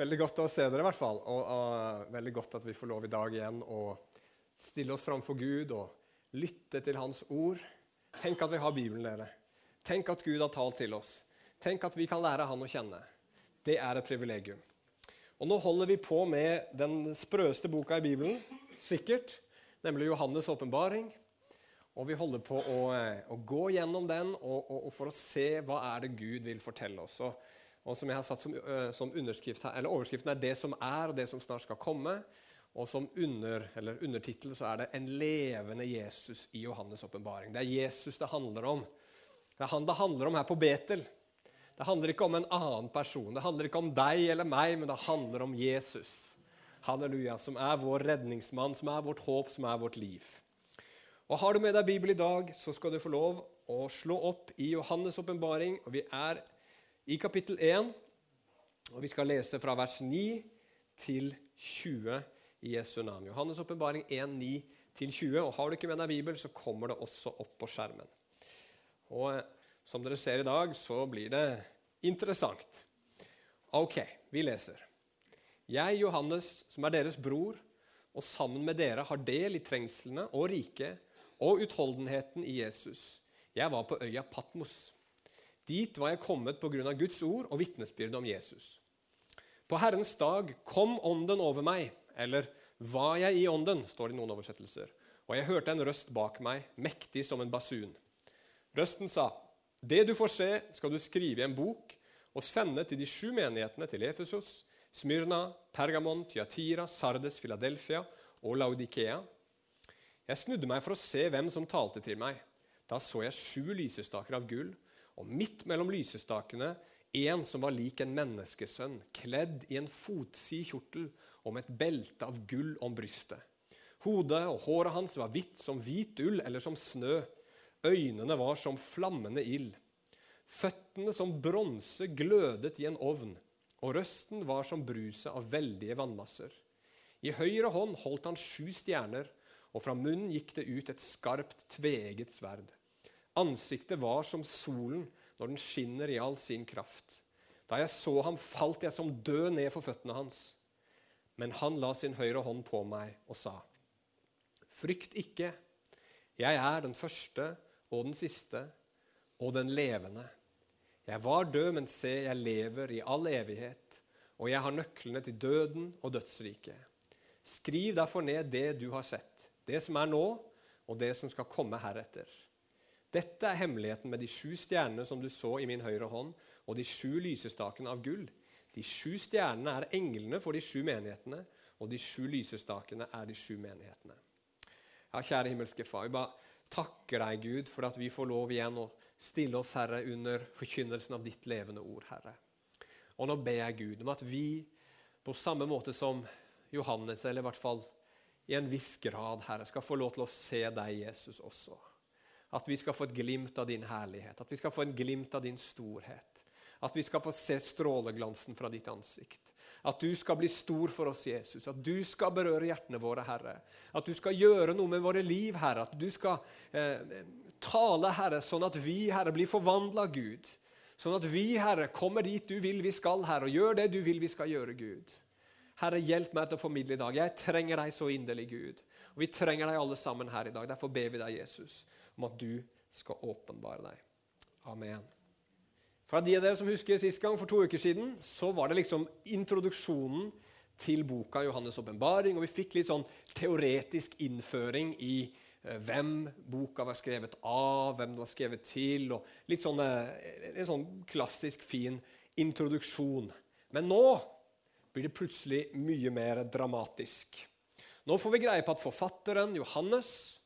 Veldig godt å se dere, i hvert fall. Og, og veldig godt at vi får lov i dag igjen å stille oss framfor Gud og lytte til Hans ord. Tenk at vi har Bibelen, dere. Tenk at Gud har talt til oss. Tenk at vi kan lære Han å kjenne. Det er et privilegium. Og nå holder vi på med den sprøeste boka i Bibelen, sikkert, nemlig Johannes' åpenbaring. Og vi holder på å, å, gå gjennom den og, og, og for å se hva er det Gud vil fortelle oss. Og og som jeg har satt som, som underskrift her, eller Overskriften er 'Det som er, og det som snart skal komme'. Og som under, undertittel så er det 'En levende Jesus i Johannes' åpenbaring'. Det er Jesus det handler om. Det er han det handler om her på Betel. Det handler ikke om en annen person. Det handler ikke om deg eller meg, men det handler om Jesus. Halleluja, Som er vår redningsmann, som er vårt håp, som er vårt liv. Og Har du med deg Bibel i dag, så skal du få lov å slå opp i Johannes' åpenbaring. Vi er i kapittel 1. Og vi skal lese fra vers 9 til 20 i Jesu navn. Johannes' åpenbaring 1, 9-20. Og Har du ikke med deg Bibel, så kommer det også opp på skjermen. Og eh, Som dere ser i dag, så blir det interessant. Ok, vi leser. Jeg, Johannes, som er deres bror, og sammen med dere har del i trengslene og riket og utholdenheten i Jesus. Jeg var på øya Patmos Dit var jeg kommet pga. Guds ord og vitnesbyrdet om Jesus. På Herrens dag kom Ånden over meg, eller var jeg i Ånden, står det i noen oversettelser. Og jeg hørte en røst bak meg, mektig som en basun. Røsten sa, Det du får se, skal du skrive i en bok og sende til de sju menighetene til Efesos, Smyrna, Pergamon, Tyatira, Sardes, Philadelphia og Laudikea. Jeg snudde meg for å se hvem som talte til meg. Da så jeg sju lysestaker av gull og midt mellom lysestakene en som var lik en menneskesønn, kledd i en fotsid kjortel og med et belte av gull om brystet. Hodet og håret hans var hvitt som hvit ull eller som snø. Øynene var som flammende ild. Føttene som bronse glødet i en ovn, og røsten var som bruset av veldige vannmasser. I høyre hånd holdt han sju stjerner, og fra munnen gikk det ut et skarpt, tveget sverd. Ansiktet var som solen når den skinner i all sin kraft. Da jeg så ham, falt jeg som død ned for føttene hans. Men han la sin høyre hånd på meg og sa, Frykt ikke, jeg er den første og den siste og den levende. Jeg var død, men se, jeg lever i all evighet, og jeg har nøklene til døden og dødsriket. Skriv derfor ned det du har sett, det som er nå, og det som skal komme heretter. Dette er hemmeligheten med de sju stjernene som du så i min høyre hånd, og de sju lysestakene av gull. De sju stjernene er englene for de sju menighetene, og de sju lysestakene er de sju menighetene. Ja, kjære himmelske Far, vi bare takker deg, Gud, for at vi får lov igjen å stille oss, Herre, under forkynnelsen av ditt levende ord, Herre. Og nå ber jeg Gud om at vi, på samme måte som Johannes, eller i hvert fall i en viss grad, Herre, skal få lov til å se deg, Jesus, også. At vi skal få et glimt av din herlighet, at vi skal få en glimt av din storhet. At vi skal få se stråleglansen fra ditt ansikt. At du skal bli stor for oss, Jesus. At du skal berøre hjertene våre, Herre. At du skal gjøre noe med våre liv, Herre. At du skal eh, tale, Herre, sånn at vi, Herre, blir forvandla, Gud. Sånn at vi, Herre, kommer dit du vil vi skal, Herre, og gjør det du vil vi skal gjøre, Gud. Herre, hjelp meg til å formidle i dag. Jeg trenger deg så inderlig, Gud. Og vi trenger deg alle sammen her i dag. Derfor ber vi deg, Jesus om at du skal åpenbare deg. Amen. For de av dere som husker Sist gang, for to uker siden, så var det liksom introduksjonen til boka Johannes' åpenbaring. Og vi fikk litt sånn teoretisk innføring i eh, hvem boka var skrevet av, hvem den var skrevet til. og Litt sånn, eh, en sånn klassisk fin introduksjon. Men nå blir det plutselig mye mer dramatisk. Nå får vi greie på at forfatteren Johannes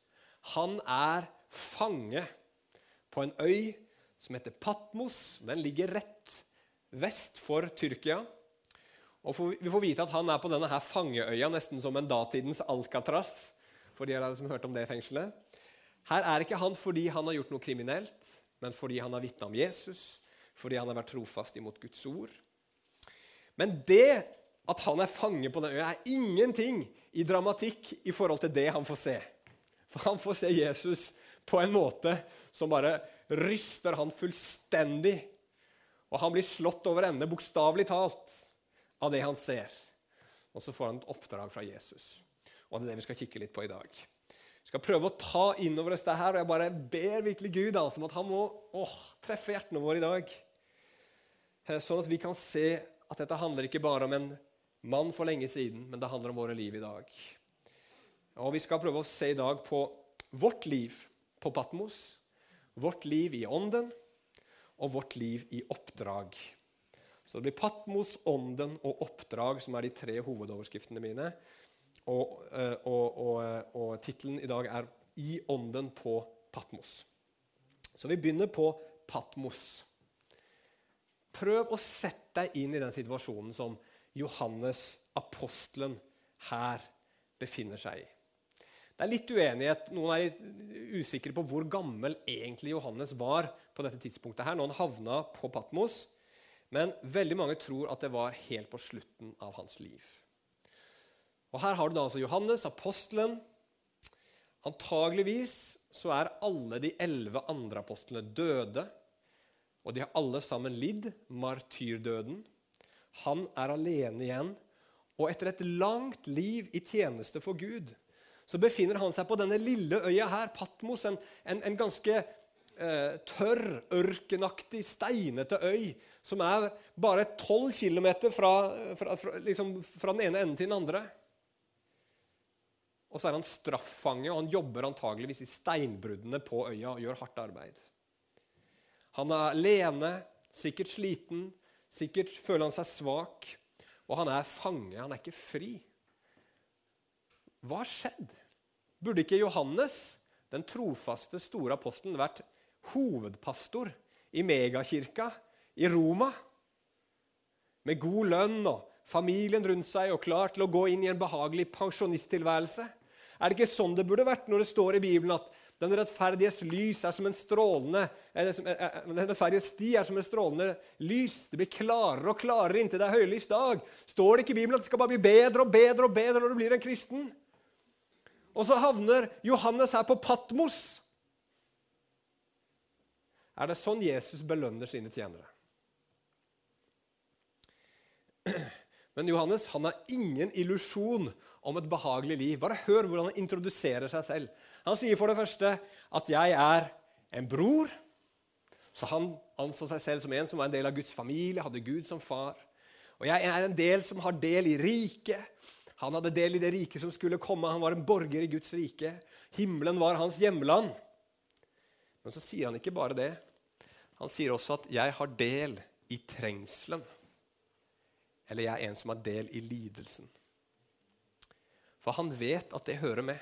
han er fange på en øy som heter Patmos. Den ligger rett vest for Tyrkia. Og Vi får vite at han er på denne her fangeøya, nesten som en datidens Alcatraz. for de av dere som hørte om det fengselet. Her er ikke han fordi han har gjort noe kriminelt, men fordi han har vitna om Jesus, fordi han har vært trofast imot Guds ord. Men det at han er fange på den øya, er ingenting i dramatikk i forhold til det han får se. For han får se Jesus på en måte som bare ryster han fullstendig. Og han blir slått over ende, bokstavelig talt, av det han ser. Og så får han et oppdrag fra Jesus. Og det er det vi skal kikke litt på i dag. Vi skal prøve å ta inn over oss det her, og jeg bare ber virkelig Gud altså, om at han må åh, treffe hjertene våre i dag. Eh, sånn at vi kan se at dette handler ikke bare om en mann for lenge siden, men det handler om våre liv i dag. Og Vi skal prøve å se i dag på vårt liv på Patmos, vårt liv i ånden og vårt liv i oppdrag. Så det blir Patmos, ånden og oppdrag som er de tre hovedoverskriftene mine. Og, eh, og, og, eh, og tittelen i dag er 'I ånden på Patmos'. Så vi begynner på Patmos. Prøv å sette deg inn i den situasjonen som Johannes, apostelen, her befinner seg i. Det er litt uenighet. Noen er usikre på hvor gammel egentlig Johannes var på dette tidspunktet her, når han havna på Patmos. Men veldig mange tror at det var helt på slutten av hans liv. Og Her har du da altså Johannes, apostelen. Antageligvis så er alle de elleve andre apostlene døde. Og de har alle sammen lidd martyrdøden. Han er alene igjen. Og etter et langt liv i tjeneste for Gud så befinner han seg på denne lille øya her, Patmos, en, en, en ganske eh, tørr, ørkenaktig, steinete øy som er bare 12 km fra, fra, fra, liksom fra, den ene enden til den andre. Og så er han straffange, og han jobber antageligvis i steinbruddene på øya og gjør hardt arbeid. Han er alene, sikkert sliten, sikkert føler han seg svak. Og han er fange, han er ikke fri. Hva har skjedd? Burde ikke Johannes, den trofaste, store apostelen, vært hovedpastor i megakirka i Roma med god lønn og familien rundt seg og klar til å gå inn i en behagelig pensjonisttilværelse? Er det ikke sånn det burde vært når det står i Bibelen at den rettferdiges lys er som en strålende Den rettferdige sti er som en strålende lys. Det blir klarere og klarere inntil det er høylys dag. Står det ikke i Bibelen at det skal bare bli bedre og bedre og bedre når du blir en kristen? Og så havner Johannes her på Patmos. Er det sånn Jesus belønner sine tjenere? Men Johannes han har ingen illusjon om et behagelig liv. Bare hør hvordan han introduserer seg selv. Han sier for det første at 'jeg er en bror'. Så Han anså seg selv som en som var en del av Guds familie, hadde Gud som far. Og 'jeg er en del som har del i riket'. Han hadde del i det riket som skulle komme. Han var en borger i Guds rike. Himmelen var hans hjemland. Men så sier han ikke bare det. Han sier også at 'jeg har del i trengselen' eller jeg er en som har del i lidelsen. For han vet at det hører med.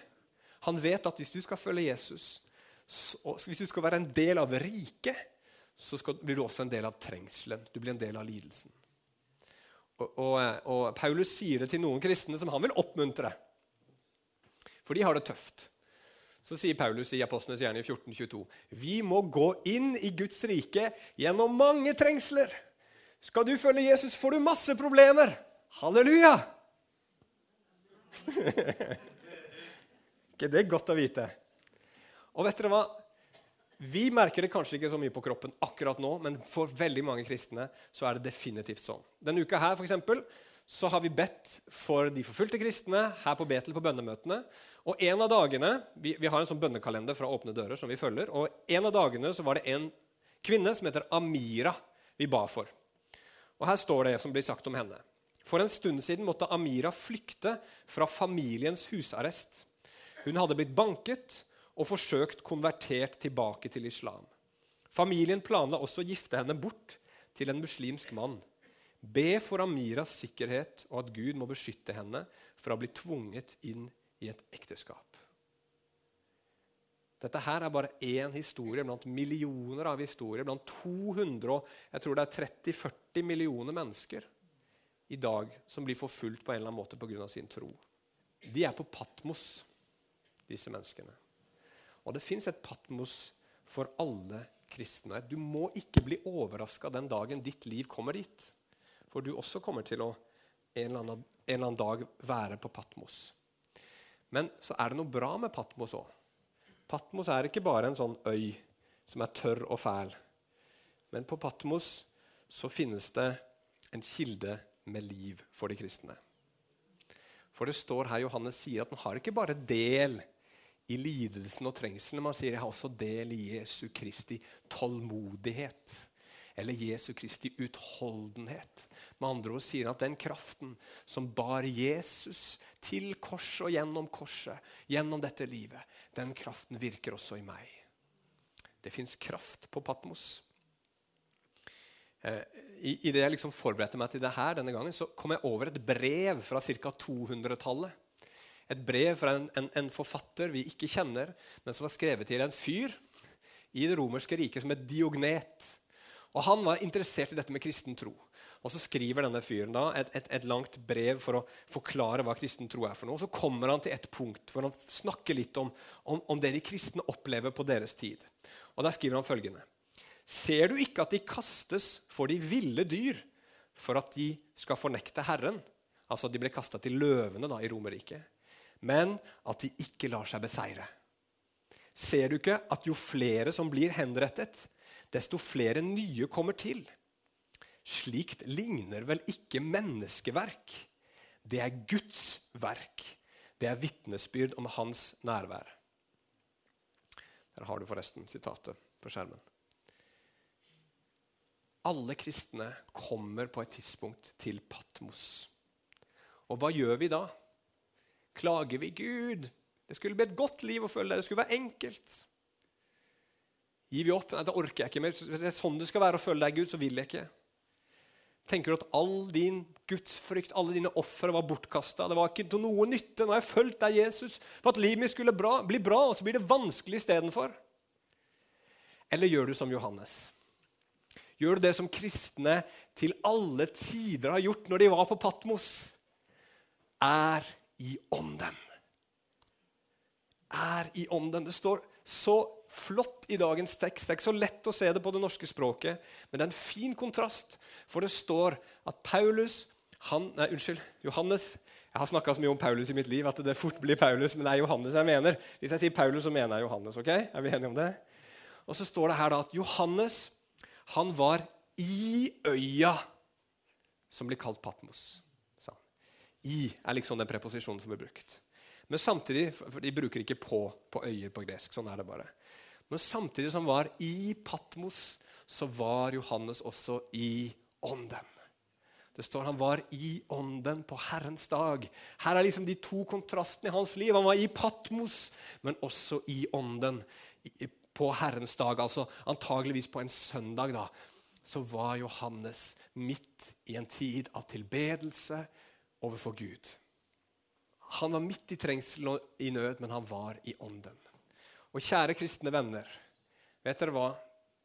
Han vet at hvis du skal følge Jesus, hvis du skal være en del av riket, så blir du også en del av trengselen. Du blir en del av lidelsen. Og, og, Paulus sier det til noen kristne som han vil oppmuntre. For de har det tøft. Så sier Paulus i Apostlenes gjerne i 1422.: Vi må gå inn i Guds rike gjennom mange trengsler. Skal du følge Jesus, får du masse problemer. Halleluja! ikke det er godt å vite? Og vet dere hva? Vi merker det kanskje ikke så mye på kroppen akkurat nå, men for veldig mange kristne så er det definitivt sånn. Denne uka her for eksempel, så har vi bedt for de forfulgte kristne her på Betel på bønnemøtene. Og en av dagene, vi, vi, har en sånn bønnekalender fra Åpne dører som vi følger, og en av dagene så var det en kvinne som heter Amira vi ba for. Og Her står det som blir sagt om henne. For en stund siden måtte Amira flykte fra familiens husarrest. Hun hadde blitt banket og forsøkt konvertert tilbake til islam. Familien planla også å gifte henne bort til en muslimsk mann. Be for Amiras sikkerhet og at Gud må beskytte henne fra å bli tvunget inn i et ekteskap. Dette her er bare én historie blant millioner av historier. Blant 200 og jeg tror det er 30-40 millioner mennesker i dag som blir forfulgt på en eller annen måte pga. sin tro. De er på Patmos, disse menneskene. Og det fins et Patmos for alle kristne. Du må ikke bli overraska den dagen ditt liv kommer dit. For du også kommer til å en eller annen, en eller annen dag være på Patmos. Men så er det noe bra med Patmos òg. Patmos er ikke bare en sånn øy som er tørr og fæl. Men på Patmos så finnes det en kilde med liv for de kristne. For det står her Johannes sier at han har ikke bare del i lidelsen og trengselen, Man sier jeg har også del i Jesu Kristi tålmodighet. Eller Jesu Kristi utholdenhet. Med andre ord sier han at den kraften som bar Jesus til korset og gjennom korset, gjennom dette livet, den kraften virker også i meg. Det fins kraft på Patmos. Eh, I, i det jeg liksom forberedte meg til det her denne gangen, så kom jeg over et brev fra ca. 200-tallet. Et brev fra en, en, en, forfatter vi ikke kjenner, men som var skrevet til en fyr i det romerske riket som het Diognet. Og Han var interessert i dette med kristen tro. Og Så skriver denne fyren da et, et, et, langt brev for å forklare hva kristen tro er. for noe. Og Så kommer han til et punkt hvor han snakker litt om, om, om det de kristne opplever på deres tid. Og Der skriver han følgende.: Ser du ikke at de kastes for de ville dyr for at de skal fornekte Herren? Altså at De ble kasta til løvene da, i Romerriket. Men at de ikke lar seg beseire. Ser du ikke at jo flere som blir henrettet, desto flere nye kommer til? Slikt ligner vel ikke menneskeverk? Det er Guds verk. Det er vitnesbyrd om hans nærvær. Der har du forresten sitatet på skjermen. Alle kristne kommer på et tidspunkt til Patmos. Og hva gjør vi da? Klager vi Gud? Det skulle bli et godt liv å følge deg. Det skulle være enkelt. Gir vi opp? Nei, det orker jeg ikke mer. Hvis det er sånn det skal være å følge deg, Gud, så vil jeg ikke. Tenker du at all din gudsfrykt, alle dine ofre var bortkasta? Det var ikke til noe nytte. Nå har jeg fulgt deg, Jesus, for at livet mitt skulle bra, bli bra, og så blir det vanskelig istedenfor. Eller gjør du som Johannes? Gjør du det som kristne til alle tider har gjort når de var på Patmos? Er i ånden. Er i ånden. Det står så flott i dagens tekst. Det er ikke så lett å se det på det norske språket, men det er en fin kontrast. For det står at Paulus han, Nei, unnskyld. Johannes. Jeg har snakka så mye om Paulus i mitt liv at det fort blir Paulus, men det er Johannes jeg mener. Hvis jeg sier Paulus, så mener jeg Johannes. ok? Er vi enige om det? Og så står det her da at Johannes han var i øya som blir kalt Patmos. I er liksom den preposisjonen som blir brukt. Men samtidig, for De bruker ikke på på øyer på gresk. sånn er det bare. Men samtidig som var i Patmos, så var Johannes også i ånden. Det står han var i ånden på Herrens dag. Her er liksom de to kontrastene i hans liv. Han var i Patmos, men også i ånden på Herrens dag, altså antageligvis på en søndag, da, så var Johannes midt i en tid av tilbedelse overfor Gud. Han var midt i trengsel og i nød, men han var i ånden. Og kjære kristne venner, vet dere hva?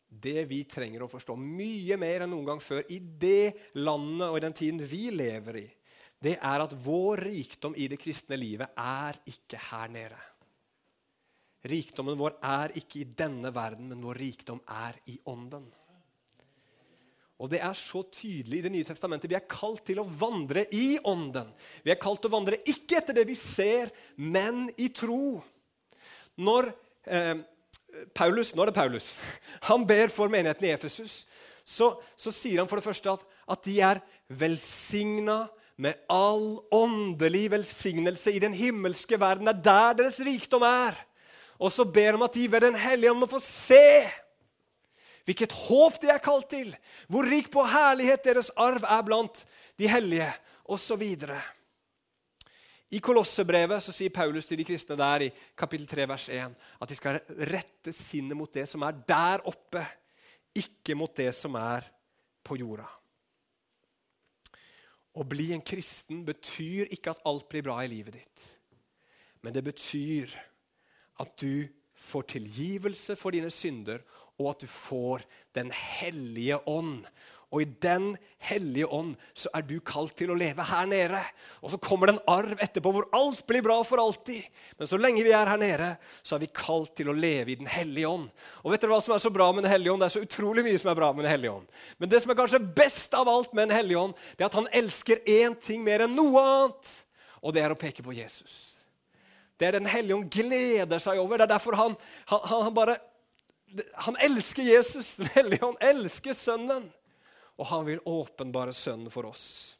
Det vi trenger å forstå mye mer enn noen gang før i det landet og i den tiden vi lever i, det er at vår rikdom i det kristne livet er ikke her nede. Rikdommen vår er ikke i denne verden, men vår rikdom er i ånden. Og Det er så tydelig i Det nye testamentet. Vi er kalt til å vandre i ånden. Vi er kalt til å vandre ikke etter det vi ser, men i tro. Når eh, Paulus, Nå er det Paulus. Han ber for menigheten i Efesus. Så, så sier han for det første at, at de er velsigna med all åndelig velsignelse i den himmelske verden. Det er der deres rikdom er. Og så ber han at de ved Den hellige ånd må få se hvilket håp de er kalt til, hvor rik på herlighet deres arv er blant de hellige, osv. I Kolossebrevet så sier Paulus til de kristne der i kapittel 3, vers 1 at de skal rette sinnet mot det som er der oppe, ikke mot det som er på jorda. Å bli en kristen betyr ikke at alt blir bra i livet ditt. Men det betyr at du får tilgivelse for dine synder, og at du får Den hellige ånd. Og i Den hellige ånd så er du kalt til å leve her nede. Og så kommer det en arv etterpå hvor alt blir bra for alltid. Men så lenge vi er her nede, så er vi kalt til å leve i Den hellige ånd. Og vet dere hva som er så bra med Den hellige ånd? Det er så utrolig mye som er bra med Den hellige ånd. Men det som er kanskje best av alt med Den hellige ånd, det er at han elsker én ting mer enn noe annet. Og det er å peke på Jesus. Det er Den hellige ånd gleder seg over. Det er derfor han, han, han bare Han elsker Jesus. Den hellige ånd elsker Sønnen. Og han vil åpenbare Sønnen for oss.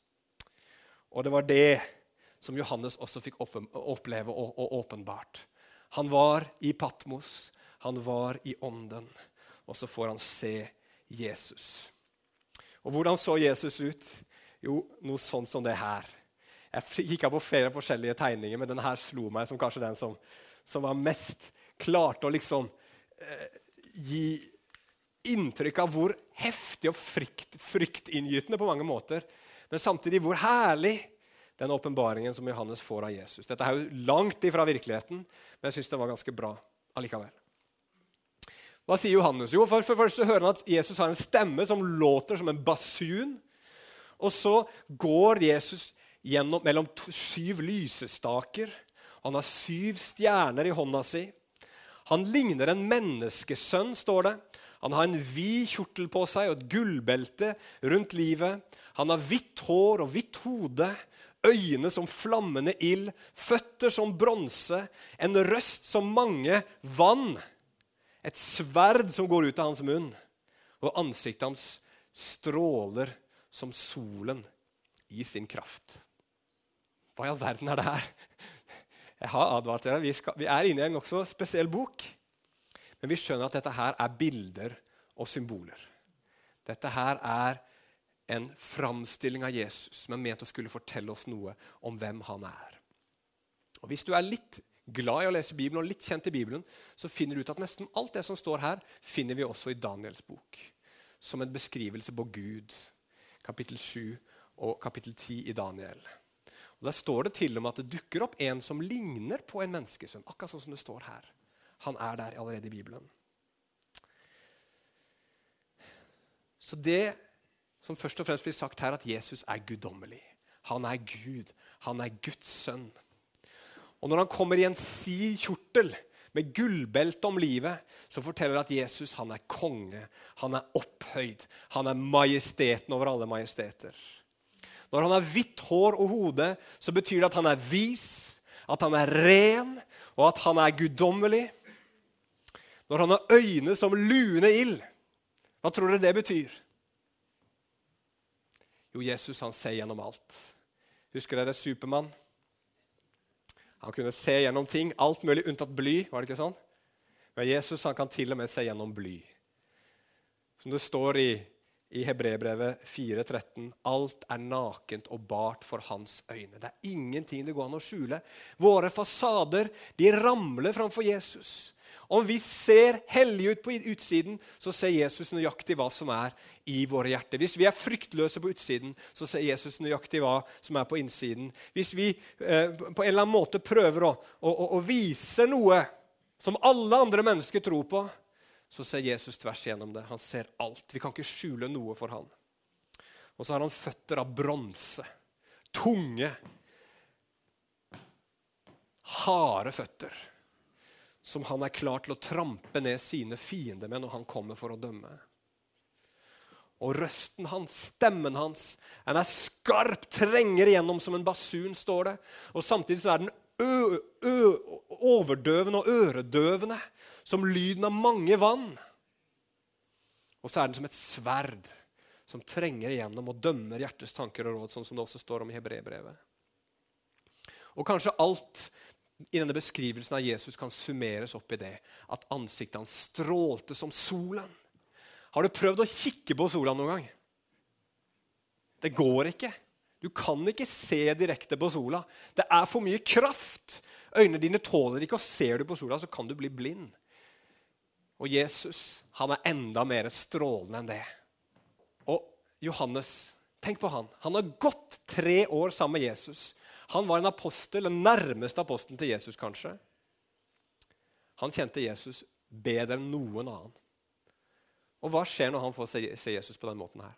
Og det var det som Johannes også fikk oppleve og, åpenbart. Han var i Patmos, han var i ånden, og så får han se Jesus. Og hvordan så Jesus ut? Jo, noe sånt som det her. Jeg gikk på flere forskjellige tegninger, men denne her slo meg som kanskje den som, som var mest klarte å liksom eh, gi inntrykk av hvor heftig og frykt, fryktinngytende på mange måter, men samtidig hvor herlig den åpenbaringen som Johannes får av Jesus. Dette er jo langt ifra virkeligheten, men jeg syns det var ganske bra allikevel. Hva sier Johannes? Jo, for, for først hører han at Jesus har en stemme som låter som en basun. Og så går Jesus gjennom, mellom to, syv lysestaker. Han har syv stjerner i hånda si. Han ligner en menneskesønn, står det. Han har en vid kjortel på seg og et gullbelte rundt livet. Han har hvitt hår og hvitt hode, øyne som flammende ild, føtter som bronse, en røst som mange vann, et sverd som går ut av hans munn, og ansiktet hans stråler som solen i sin kraft. Hva i all verden er det her? Jeg har advart dere. Vi, skal, vi er inne i en nokså spesiell bok. Men vi skjønner at dette her er bilder og symboler. Dette her er en framstilling av Jesus som er ment å skulle fortelle oss noe om hvem han er. Og Hvis du er litt glad i å lese Bibelen og litt kjent i Bibelen, så finner du ut at nesten alt det som står her, finner vi også i Daniels bok. Som en beskrivelse på Gud. Kapittel 7 og kapittel 10 i Daniel. Og Der står det til og med at det dukker opp en som ligner på en menneskesønn. akkurat sånn som det står her. Han er der allerede i Bibelen. Så det som først og fremst blir sagt her, at Jesus er guddommelig. Han er Gud. Han er Guds sønn. Og Når han kommer i en sid kjortel med gullbelte om livet, så forteller det at Jesus han er konge, han er opphøyd, han er majesteten over alle majesteter. Når han har hvitt hår og hode, så betyr det at han er vis, at han er ren, og at han er guddommelig. Når han har øyne som lune ild, hva tror dere det betyr? Jo, Jesus han ser gjennom alt. Husker dere Supermann? Han kunne se gjennom ting, alt mulig unntatt bly. var det ikke sånn? Men Jesus han kan til og med se gjennom bly. Som det står i i Hebrebrevet 4,13.: Alt er nakent og bart for hans øyne. Det er ingenting det går an å skjule. Våre fasader de ramler framfor Jesus. Om vi ser hellige ut på utsiden, så ser Jesus nøyaktig hva som er i våre hjerter. Hvis vi er fryktløse på utsiden, så ser Jesus nøyaktig hva som er på innsiden. Hvis vi eh, på en eller annen måte prøver å, å, å vise noe som alle andre mennesker tror på, så ser Jesus tvers igjennom det. Han ser alt. Vi kan ikke skjule noe for han. Og så har han føtter av bronse. Tunge, harde føtter. Som han er klar til å trampe ned sine fiender med når han kommer for å dømme. Og røsten hans, stemmen hans, den er skarp, trenger igjennom som en basun, står det. Og samtidig så er den overdøvende og øredøvende som lyden av mange vann. Og så er den som et sverd som trenger igjennom og dømmer hjertets tanker og råd, sånn som det også står om i hebreerbrevet. Og kanskje alt i denne beskrivelsen av Jesus kan summeres opp i det at ansiktet hans strålte som solen. Har du prøvd å kikke på sola noen gang? Det går ikke. Du kan ikke se direkte på sola. Det er for mye kraft. Øynene dine tåler ikke, og ser du på sola, så kan du bli blind. Og Jesus han er enda mer strålende enn det. Og Johannes, tenk på han. Han har gått tre år sammen med Jesus. Han var en apostel, den nærmeste apostelen til Jesus, kanskje. Han kjente Jesus bedre enn noen annen. Og hva skjer når han får se Jesus på den måten her?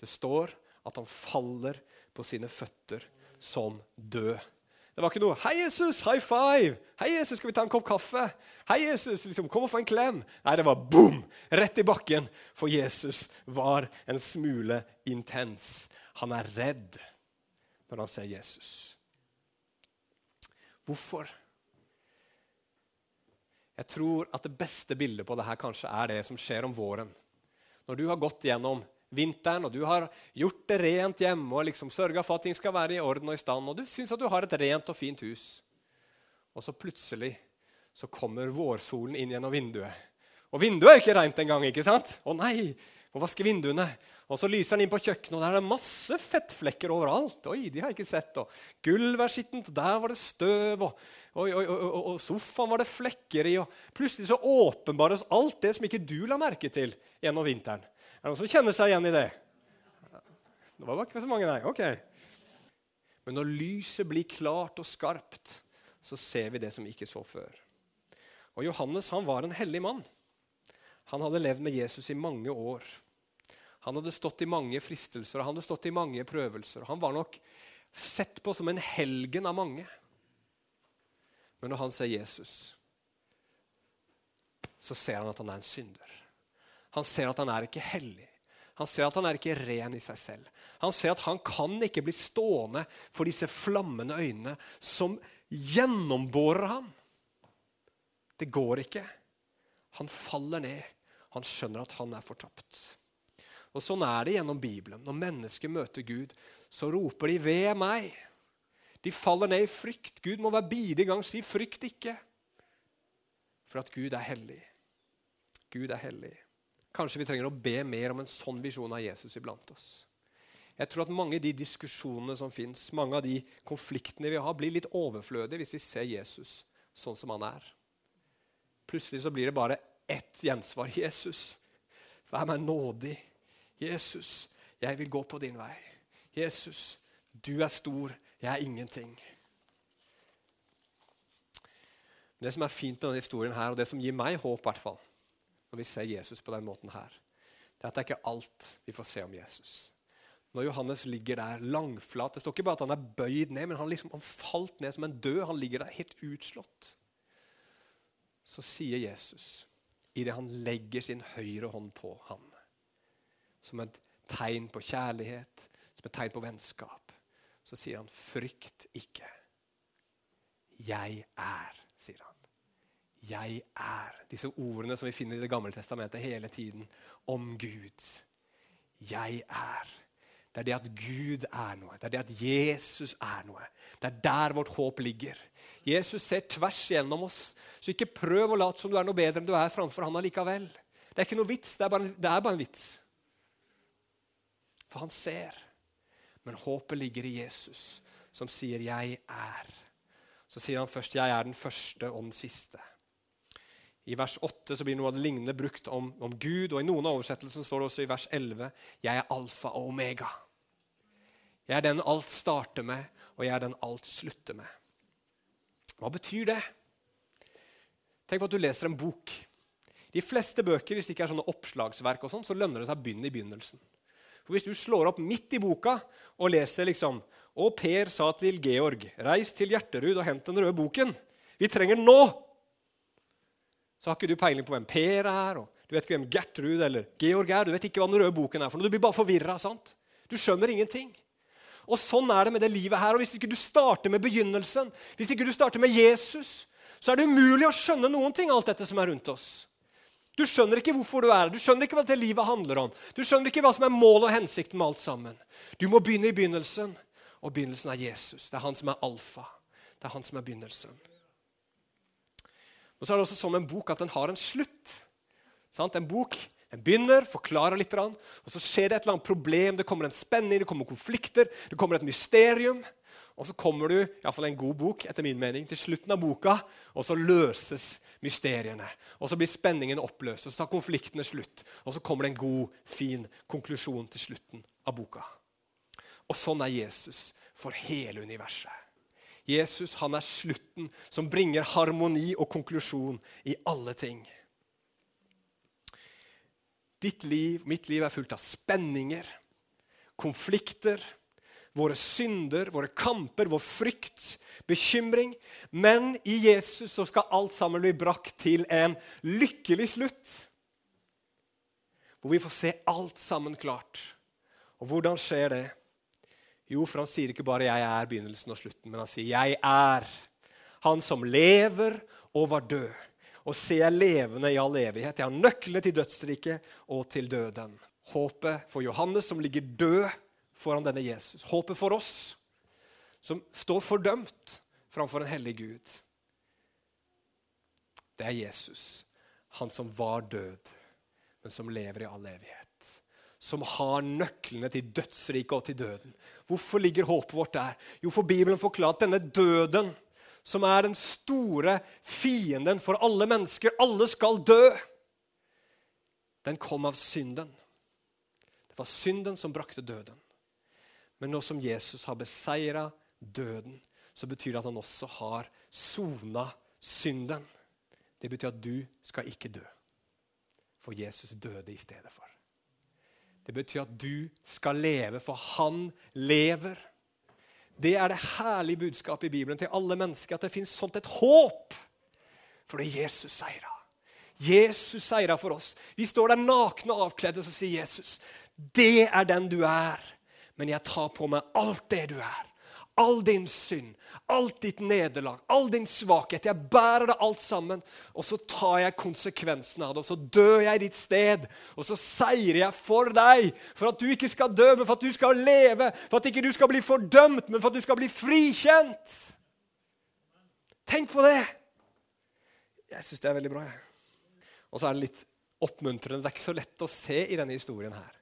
Det står at han faller på sine føtter som død. Det var ikke noe 'Hei, Jesus! High five!' 'Hei, Jesus, skal vi ta en kopp kaffe?' 'Hei, Jesus, liksom, kom og få en klem!' Nei, det var boom! Rett i bakken. For Jesus var en smule intens. Han er redd når han ser Jesus. Hvorfor? Jeg tror at det beste bildet på det her kanskje er det som skjer om våren. Når du har gått gjennom vinteren, og du har gjort det rent hjemme og liksom sørga for at ting skal være i orden og i stand, og du syns at du har et rent og fint hus. Og så plutselig så kommer vårsolen inn gjennom vinduet. Og vinduet er jo ikke rent engang. ikke sant? Å nei! Må vaske vinduene. Og så lyser den inn på kjøkkenet, og der er det masse fettflekker overalt. Oi, de har jeg ikke sett. Og gulvet er skittent, og der var det støv. Og, og, og, og, sofaen var det flekker i. Og plutselig så åpenbares alt det som ikke du la merke til gjennom vinteren. Er det noen som kjenner seg igjen i det? Det var ikke så mange, nei. Ok. Men når lyset blir klart og skarpt, så ser vi det som vi ikke så før. Og Johannes han var en hellig mann. Han hadde levd med Jesus i mange år. Han hadde stått i mange fristelser og han hadde stått i mange prøvelser. Han var nok sett på som en helgen av mange. Men når han ser Jesus, så ser han at han er en synder. Han ser at han er ikke hellig. Han ser at han er ikke ren i seg selv. Han ser at han kan ikke bli stående for disse flammende øynene som gjennombårer ham. Det går ikke. Han faller ned. Han skjønner at han er fortapt. Og Sånn er det gjennom Bibelen. Når mennesker møter Gud, så roper de 'ved meg'. De faller ned i frykt. Gud må hver bidige gang si 'frykt ikke'. For at Gud er hellig. Gud er hellig. Kanskje vi trenger å be mer om en sånn visjon av Jesus iblant oss. Jeg tror at Mange av de diskusjonene som fins, mange av de konfliktene vi har, blir litt overflødige hvis vi ser Jesus sånn som han er. Plutselig så blir det bare ett gjensvar. Jesus, vær meg nådig. Jesus, jeg vil gå på din vei. Jesus, du er stor, jeg er ingenting. Det som er fint med denne historien her, og det som gir meg håp, hvert fall, når vi ser Jesus på den måten her, det er at det er ikke alt vi får se om Jesus. Når Johannes ligger der langflat Det står ikke bare at han er bøyd ned, men han, liksom, han falt ned som en død. Han ligger der helt utslått. Så sier Jesus, idet han legger sin høyre hånd på han, som et tegn på kjærlighet, som et tegn på vennskap, så sier han, 'Frykt ikke'. Jeg er, sier han. Jeg er. Disse ordene som vi finner i Det gamle testamentet hele tiden om Gud. Jeg er. Det er det at Gud er noe. Det er det at Jesus er noe. Det er der vårt håp ligger. Jesus ser tvers gjennom oss, så ikke prøv å late som du er noe bedre enn du er framfor han allikevel. Det er ikke noe vits, det er bare, det er bare en vits. For han ser. Men håpet ligger i Jesus, som sier 'jeg er'. Så sier han først 'jeg er den første og den siste'. I vers 8 så blir noe av det lignende brukt om, om Gud, og i noen av oversettelsene står det også i vers 11 'Jeg er alfa og omega'. Jeg er den alt starter med, og jeg er den alt slutter med. Hva betyr det? Tenk på at du leser en bok. De fleste bøker hvis det ikke er sånne oppslagsverk, og sånn, så lønner det seg å begynne i begynnelsen. For Hvis du slår opp midt i boka og leser liksom Og Per sa til Georg, reis til Hjerterud og hent den røde boken. Vi trenger den nå! Så har ikke du peiling på hvem Per er, og du vet ikke hvem Gertrud eller Georg er. Du vet ikke hva den røde boken er for noe. Du blir bare forvirra. Du skjønner ingenting. Og Sånn er det med det livet her. Og Hvis ikke du starter med begynnelsen, hvis ikke du starter med Jesus, så er det umulig å skjønne noen ting alt dette som er rundt oss. Du skjønner ikke hvorfor du er her, du skjønner ikke hva dette livet handler om. Du skjønner ikke hva som er målet og hensikten med alt sammen. Du må begynne i begynnelsen, og begynnelsen er Jesus. Det er han som er alfa. Det er han som er begynnelsen. Og så er det også som en bok at den har en slutt. Sant? En bok den begynner, forklarer litt, og så skjer det et eller annet problem. Det kommer en spenning, det kommer konflikter, det kommer et mysterium. Og så kommer du, iallfall en god bok, etter min mening, til slutten av boka, og så løses mysteriene. Og så blir spenningen oppløst, og så tar konfliktene slutt. Og så kommer det en god, fin konklusjon til slutten av boka. Og sånn er Jesus for hele universet. Jesus han er slutten som bringer harmoni og konklusjon i alle ting. Ditt liv, mitt liv er fullt av spenninger, konflikter, våre synder, våre kamper, vår frykt, bekymring. Men i Jesus så skal alt sammen bli brakt til en lykkelig slutt. Hvor vi får se alt sammen klart. Og hvordan skjer det? Jo, for han sier ikke bare 'jeg er begynnelsen og slutten', men han sier 'jeg er han som lever og var død'. Og ser jeg levende i all evighet. Jeg har nøklene til dødsriket og til døden. Håpet for Johannes, som ligger død foran denne Jesus. Håpet for oss, som står fordømt framfor en hellig Gud. Det er Jesus, han som var død, men som lever i all evighet. Som har nøklene til dødsriket og til døden. Hvorfor ligger håpet vårt der? Jo, for Bibelen forklarer at denne døden, som er den store fienden for alle mennesker Alle skal dø! Den kom av synden. Det var synden som brakte døden. Men nå som Jesus har beseira døden, så betyr det at han også har sona synden. Det betyr at du skal ikke dø, for Jesus døde i stedet for. Det betyr at du skal leve, for han lever. Det er det herlige budskapet i Bibelen til alle mennesker, at det fins sånt et håp. For det er Jesus seira. Jesus seira for oss. Vi står der nakne og avkledde, og så sier Jesus, 'Det er den du er, men jeg tar på meg alt det du er.' All din synd, alt ditt nederlag, all din svakhet. Jeg bærer det alt sammen, og så tar jeg konsekvensen av det. Og så dør jeg i ditt sted, og så seirer jeg for deg. For at du ikke skal dø, men for at du skal leve. For at ikke du skal bli fordømt, men for at du skal bli frikjent. Tenk på det! Jeg syns det er veldig bra. Og så er det litt oppmuntrende. Det er ikke så lett å se i denne historien her.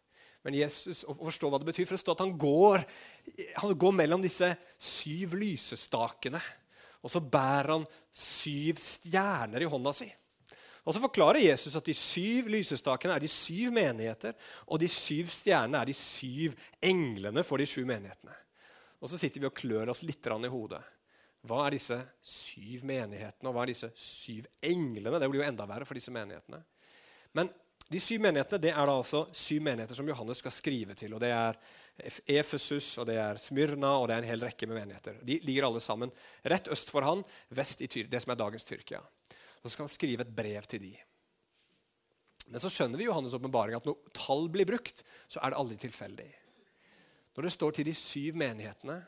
Men Jesus, å forstå hva det betyr, for det står at han går, han går mellom disse syv lysestakene. Og så bærer han syv stjerner i hånda si. Og Så forklarer Jesus at de syv lysestakene er de syv menigheter, og de syv stjernene er de syv englene for de sju menighetene. Og Så sitter vi og klør oss litt i hodet. Hva er disse syv menighetene, og hva er disse syv englene? Det blir jo enda verre for disse menighetene. Men de syv menighetene det er da altså syv menigheter som Johannes skal skrive til. og Det er Efesus, og det er Smyrna og det er en hel rekke med menigheter. De ligger alle sammen rett øst for han, vest i det som er dagens Tyrkia. Så skal han skrive et brev til de. Men så skjønner vi Johannes' åpenbaring at når tall blir brukt, så er det aldri tilfeldig. Når det står til de syv menighetene,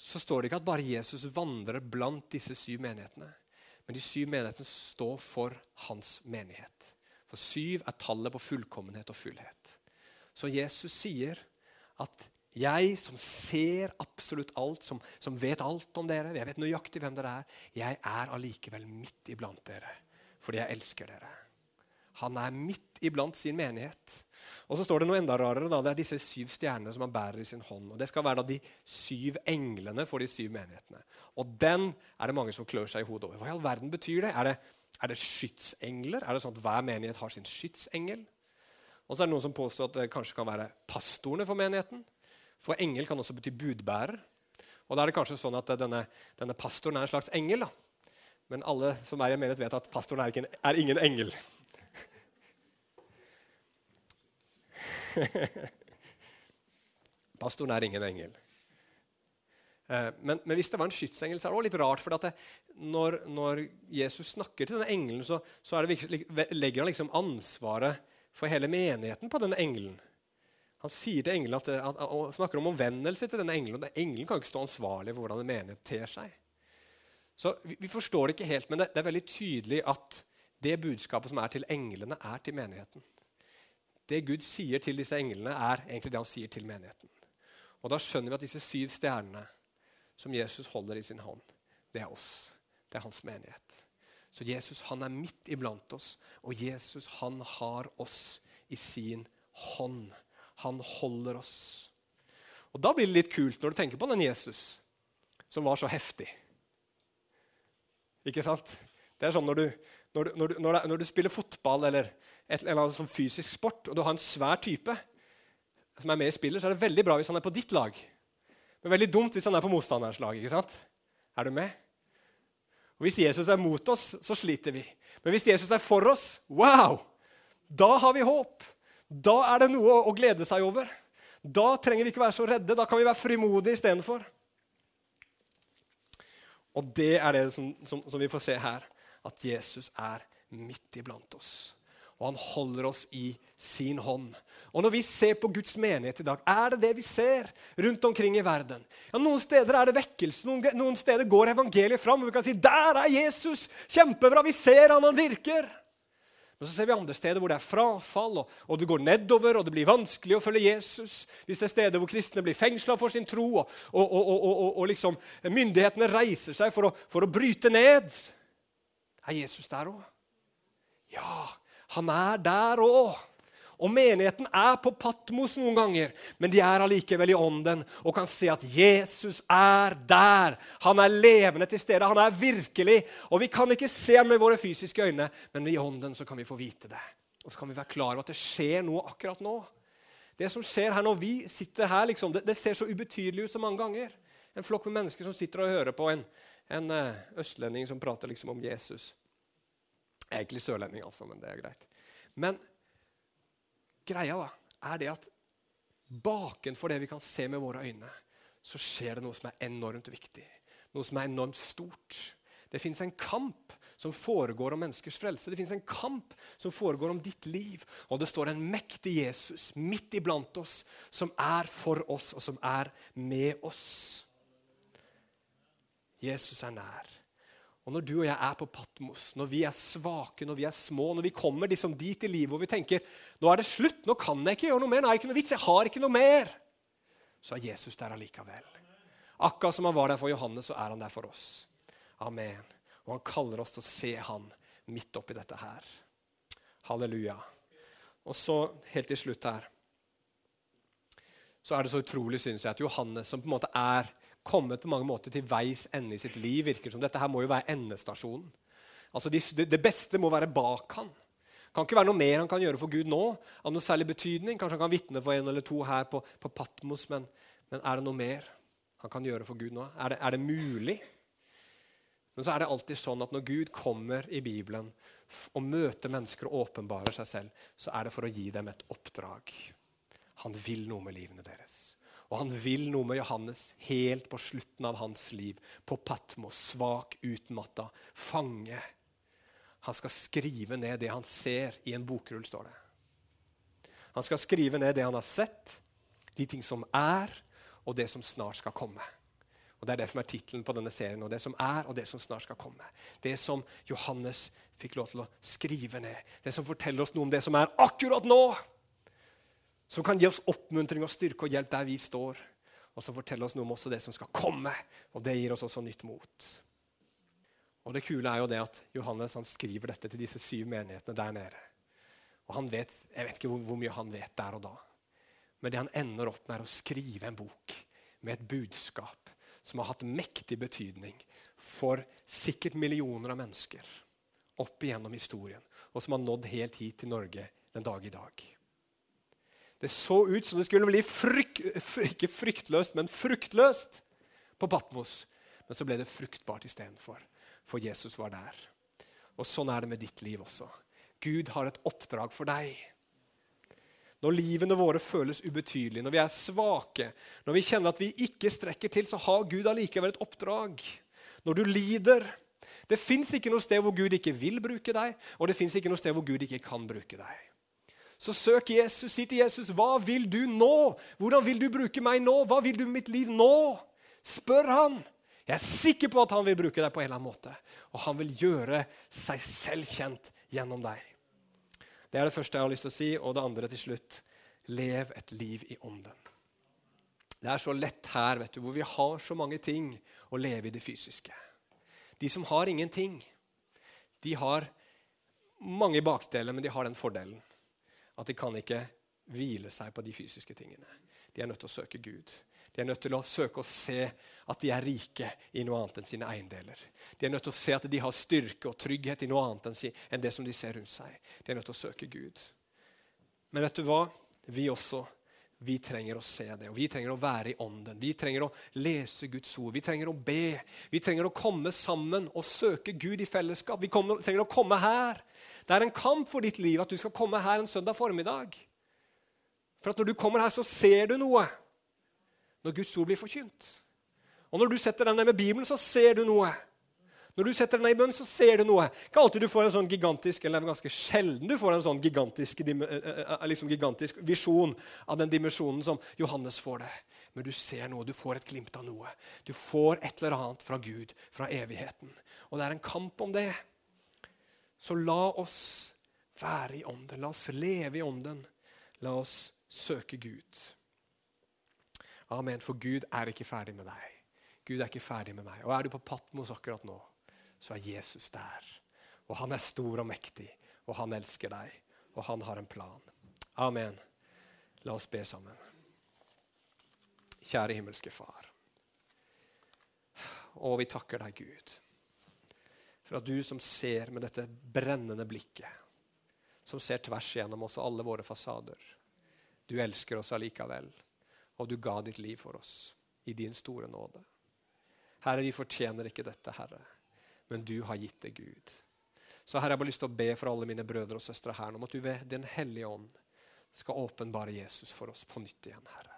så står det ikke at bare Jesus vandrer blant disse syv menighetene. Men de syv menighetene står for hans menighet. For syv er tallet på fullkommenhet og fullhet. Så Jesus sier at jeg som ser absolutt alt, som, som, vet alt om dere, jeg vet nøyaktig hvem dere er, jeg er allikevel midt iblant dere fordi jeg elsker dere. Han er midt iblant sin menighet. Og så står det noe enda rarere. Da. Det er disse syv stjernene som han bærer i sin hånd. Og Det skal være da de syv englene for de syv menighetene. Og den er det mange som klør seg i hodet over. Hva i all verden betyr det? Er det er det skytsengler? Er det sånn at hver menighet har sin skytsengel? Og så er det noen som påstår at det kanskje kan være pastorene for menigheten. For engel kan også bety budbærer. Og da er det kanskje sånn at denne, denne pastoren er en slags engel. da. Men alle som er i en menighet, vet at pastoren er, en, er ingen engel. pastoren er ingen engel. Eh, men, men, hvis det var en skytsengel, så er det også litt rart. For det, når, når, Jesus snakker til denne engelen, så, så det, legger han liksom ansvaret for hele menigheten på denne engelen. Han sier til engelen at, at, og snakker om omvendelse til denne engelen. og Engelen kan ikke stå ansvarlig for hvordan en menighet ter seg. Så vi, vi, forstår det ikke helt, men det, det er veldig tydelig at det budskapet som er til englene, er til menigheten. Det Gud sier til disse englene, er egentlig det han sier til menigheten. Og Da skjønner vi at disse syv stjernene som Jesus holder i sin hånd, det er oss. Det er hans menighet. Så Jesus han er midt iblant oss, og Jesus han har oss i sin hånd. Han holder oss. Og Da blir det litt kult når du tenker på den Jesus som var så heftig. Ikke sant? Det er sånn når du, når du, når du, når du spiller fotball eller et eller annet sånn fysisk sport, og du har en svær type som er med i spillet, så er det veldig bra hvis han er på ditt lag. Men veldig dumt hvis han er på motstanderens lag. ikke sant? Er du med? Og Hvis Jesus er mot oss, så sliter vi. Men hvis Jesus er for oss, wow! Da har vi håp. Da er det noe å glede seg over. Da trenger vi ikke være så redde. Da kan vi være frimodige istedenfor. Og det er det som, som, som, vi får se her, at Jesus er midt iblant oss. Og han holder oss i sin hånd. Og Når vi ser på Guds menighet i dag, er det det vi ser rundt omkring i verden? Ja, Noen steder er det vekkelse, noen, noen steder går evangeliet fram. og vi kan si, 'Der er Jesus! Kjempebra! Vi ser han, han virker!' Men så ser vi andre steder hvor det er frafall, og, og, det går nedover, og det blir vanskelig å følge Jesus. Hvis det er steder hvor kristne blir fengsla for sin tro, og, og, liksom myndighetene reiser seg for å, for å bryte ned. Er Jesus der òg? Ja, han er der òg. Og menigheten er på Patmos noen ganger, men de er allikevel i ånden og kan se at Jesus er der. Han er levende til stede. Han er virkelig. Og vi kan ikke se ham med våre fysiske øyne, men i ånden så kan vi få vite det. Og så kan vi være klar over at det skjer noe akkurat nå. Det som skjer her når vi sitter her, liksom, det, det, ser så ubetydelig ut så mange ganger. En flokk med mennesker som sitter og hører på en, en uh, østlending som prater liksom om Jesus. Egentlig sørlending, altså, men det er greit. Men greia da, er det at bakenfor det vi kan se med våre øyne, så skjer det noe som er enormt viktig. Noe som er enormt stort. Det fins en kamp som foregår om menneskers frelse. Det fins en kamp som foregår om ditt liv. Og det står en mektig Jesus midt iblant oss, som er for oss, og som er med oss. Jesus er nær. Og Når du og jeg er på Patmos, når vi er svake, når vi er små, når vi kommer liksom dit i livet hvor vi tenker nå er det slutt, nå kan jeg ikke gjøre noe mer, nå er det ikke noe vits, jeg har ikke noe mer, så er Jesus der allikevel. Akkurat som han var der for Johannes, så er han der for oss. Amen. Og han kaller oss til å se han midt oppi dette her. Halleluja. Og så helt til slutt her så er det så utrolig, syns jeg, at Johannes, som på en måte er kommet på mange måter til veis ende i sitt liv. virker som. Dette her må jo være endestasjonen. Altså det, beste må være bak han. Det kan ikke være noe mer han kan gjøre for Gud nå. av noe særlig betydning. Kanskje han kan vitne for en eller to her på, på Patmos, men, men, er det noe mer han kan gjøre for Gud nå? Er det, er det mulig? Men så er det alltid sånn at når Gud kommer i Bibelen og møter mennesker og åpenbarer seg selv, så er det for å gi dem et oppdrag. Han vil noe med livene deres. Og han vil noe med Johannes helt på slutten av hans liv. På Patmos, svak, utmatta, fange. Han skal skrive ned det han ser i en bokrull, står det. Han skal skrive ned det han har sett, de ting som er, og det som snart skal komme. Og Det er det som er tittelen på denne serien. og Det som er, og det som snart skal komme. Det som Johannes fikk lov til å skrive ned. Det som forteller oss noe om det som er akkurat nå som kan gi oss oppmuntring og styrke og hjelp der vi står. Og som forteller oss noe om også det som skal komme. Og det gir oss også nytt mot. Og Det kule er jo det at Johannes han skriver dette til disse syv menighetene der nede. Og han vet, Jeg vet ikke hvor, hvor mye han vet der og da. Men det han ender opp med, er å skrive en bok med et budskap som har hatt mektig betydning for sikkert millioner av mennesker opp igjennom historien, og som har nådd helt hit til Norge den dag i dag. Det så ut som det skulle bli fryk, ikke fryktløst, men fruktløst på Patmos. Men så ble det fruktbart istedenfor, for Jesus var der. Og Sånn er det med ditt liv også. Gud har et oppdrag for deg. Når livene våre føles ubetydelige, når vi er svake, når vi kjenner at vi ikke strekker til, så har Gud allikevel et oppdrag. Når du lider Det fins ikke noe sted hvor Gud ikke vil bruke deg, og det fins ikke noe sted hvor Gud ikke kan bruke deg. Så søk Jesus. Si til Jesus, 'Hva vil du nå? Hvordan vil du bruke meg nå? Hva vil du med mitt liv nå?' Spør han. Jeg er sikker på at han vil bruke deg på en eller annen måte. Og han vil gjøre seg selv kjent gjennom deg. Det er det første jeg har lyst til å si. Og det andre til slutt lev et liv i ånden. Det er så lett her, vet du, hvor vi har så mange ting å leve i det fysiske. De som har ingenting, de har mange bakdeler, men de har den fordelen at de kan ikke hvile seg på de fysiske tingene. De er nødt til å søke Gud. De er nødt til å søke å se at de er rike i noe annet enn sine eiendeler. De er nødt til å se at de har styrke og trygghet i noe annet enn det som de ser rundt seg. De er nødt til å søke Gud. Men vet du hva? Vi også vi trenger å se det, og vi trenger å være i ånden. Vi trenger å lese Guds ord, vi trenger å be. Vi trenger å komme sammen og søke Gud i fellesskap. Vi kommer, trenger å komme her det er en kamp for ditt liv at du skal komme her en søndag formiddag. For at når du kommer her, så ser du noe når Guds ord blir forkynt. Og når du setter deg ned med Bibelen, så ser du noe. Når du setter deg ned i bønn, så ser du noe. Ikke alltid du får en sånn gigantisk eller ganske sjelden du får en sånn gigantisk, eh, eh, eh, liksom gigantisk visjon av den dimensjonen som Johannes får det. Men du ser noe, du får et glimt av noe. Du får et eller annet fra Gud, fra evigheten. Og det er en kamp om det. Så la oss være i ånden. La oss leve i ånden. La oss søke Gud. Amen. For Gud er ikke ferdig med deg. Gud er ikke ferdig med meg. Og er du på Patmos akkurat nå, så er Jesus der. Og han er stor og mektig, og han elsker deg, og han har en plan. Amen. La oss be sammen. Kjære himmelske Far. Og vi takker deg, Gud, for at du som ser med dette brennende blikket, som ser tvers gjennom oss og alle våre fasader, du elsker oss allikevel, og du ga ditt liv for oss i din store nåde. Herre, vi fortjener ikke dette, Herre, men du har gitt det, Gud. Så Herre, jeg har bare lyst til å be for alle mine brødre og søstre her om at du ved Den hellige ånd skal åpenbare Jesus for oss på nytt igjen, Herre.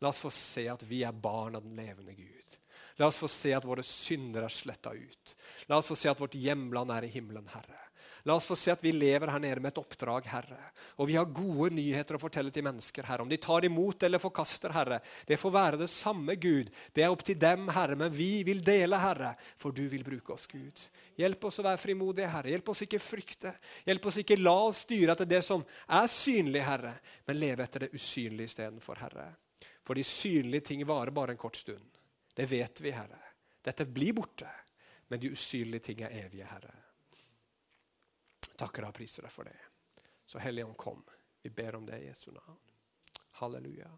La oss få se at vi er barn av den levende Gud. La oss få se at våre synder er sletta ut. La oss få se at vårt hjemland er i himmelen, Herre. La oss få se at vi lever her nede med et oppdrag, Herre. Og vi har gode nyheter å fortelle til mennesker, Herre. Om de tar imot eller forkaster, Herre. Det får være det samme, Gud. Det er opp til dem, Herre. Men vi vil dele, Herre, for du vil bruke oss, Gud. Hjelp oss å være frimodige, Herre. Hjelp oss ikke frykte. Hjelp oss ikke la oss styre etter det som er synlig, Herre, men leve etter det usynlige istedenfor, Herre. For de synlige ting varer bare en kort stund. Det vet vi, Herre. Dette blir borte. Men de usynlige ting er evige, Herre. Takker deg og priser deg for det. Så Hellige Ånd, kom. Vi ber om det i Jesu navn. Halleluja.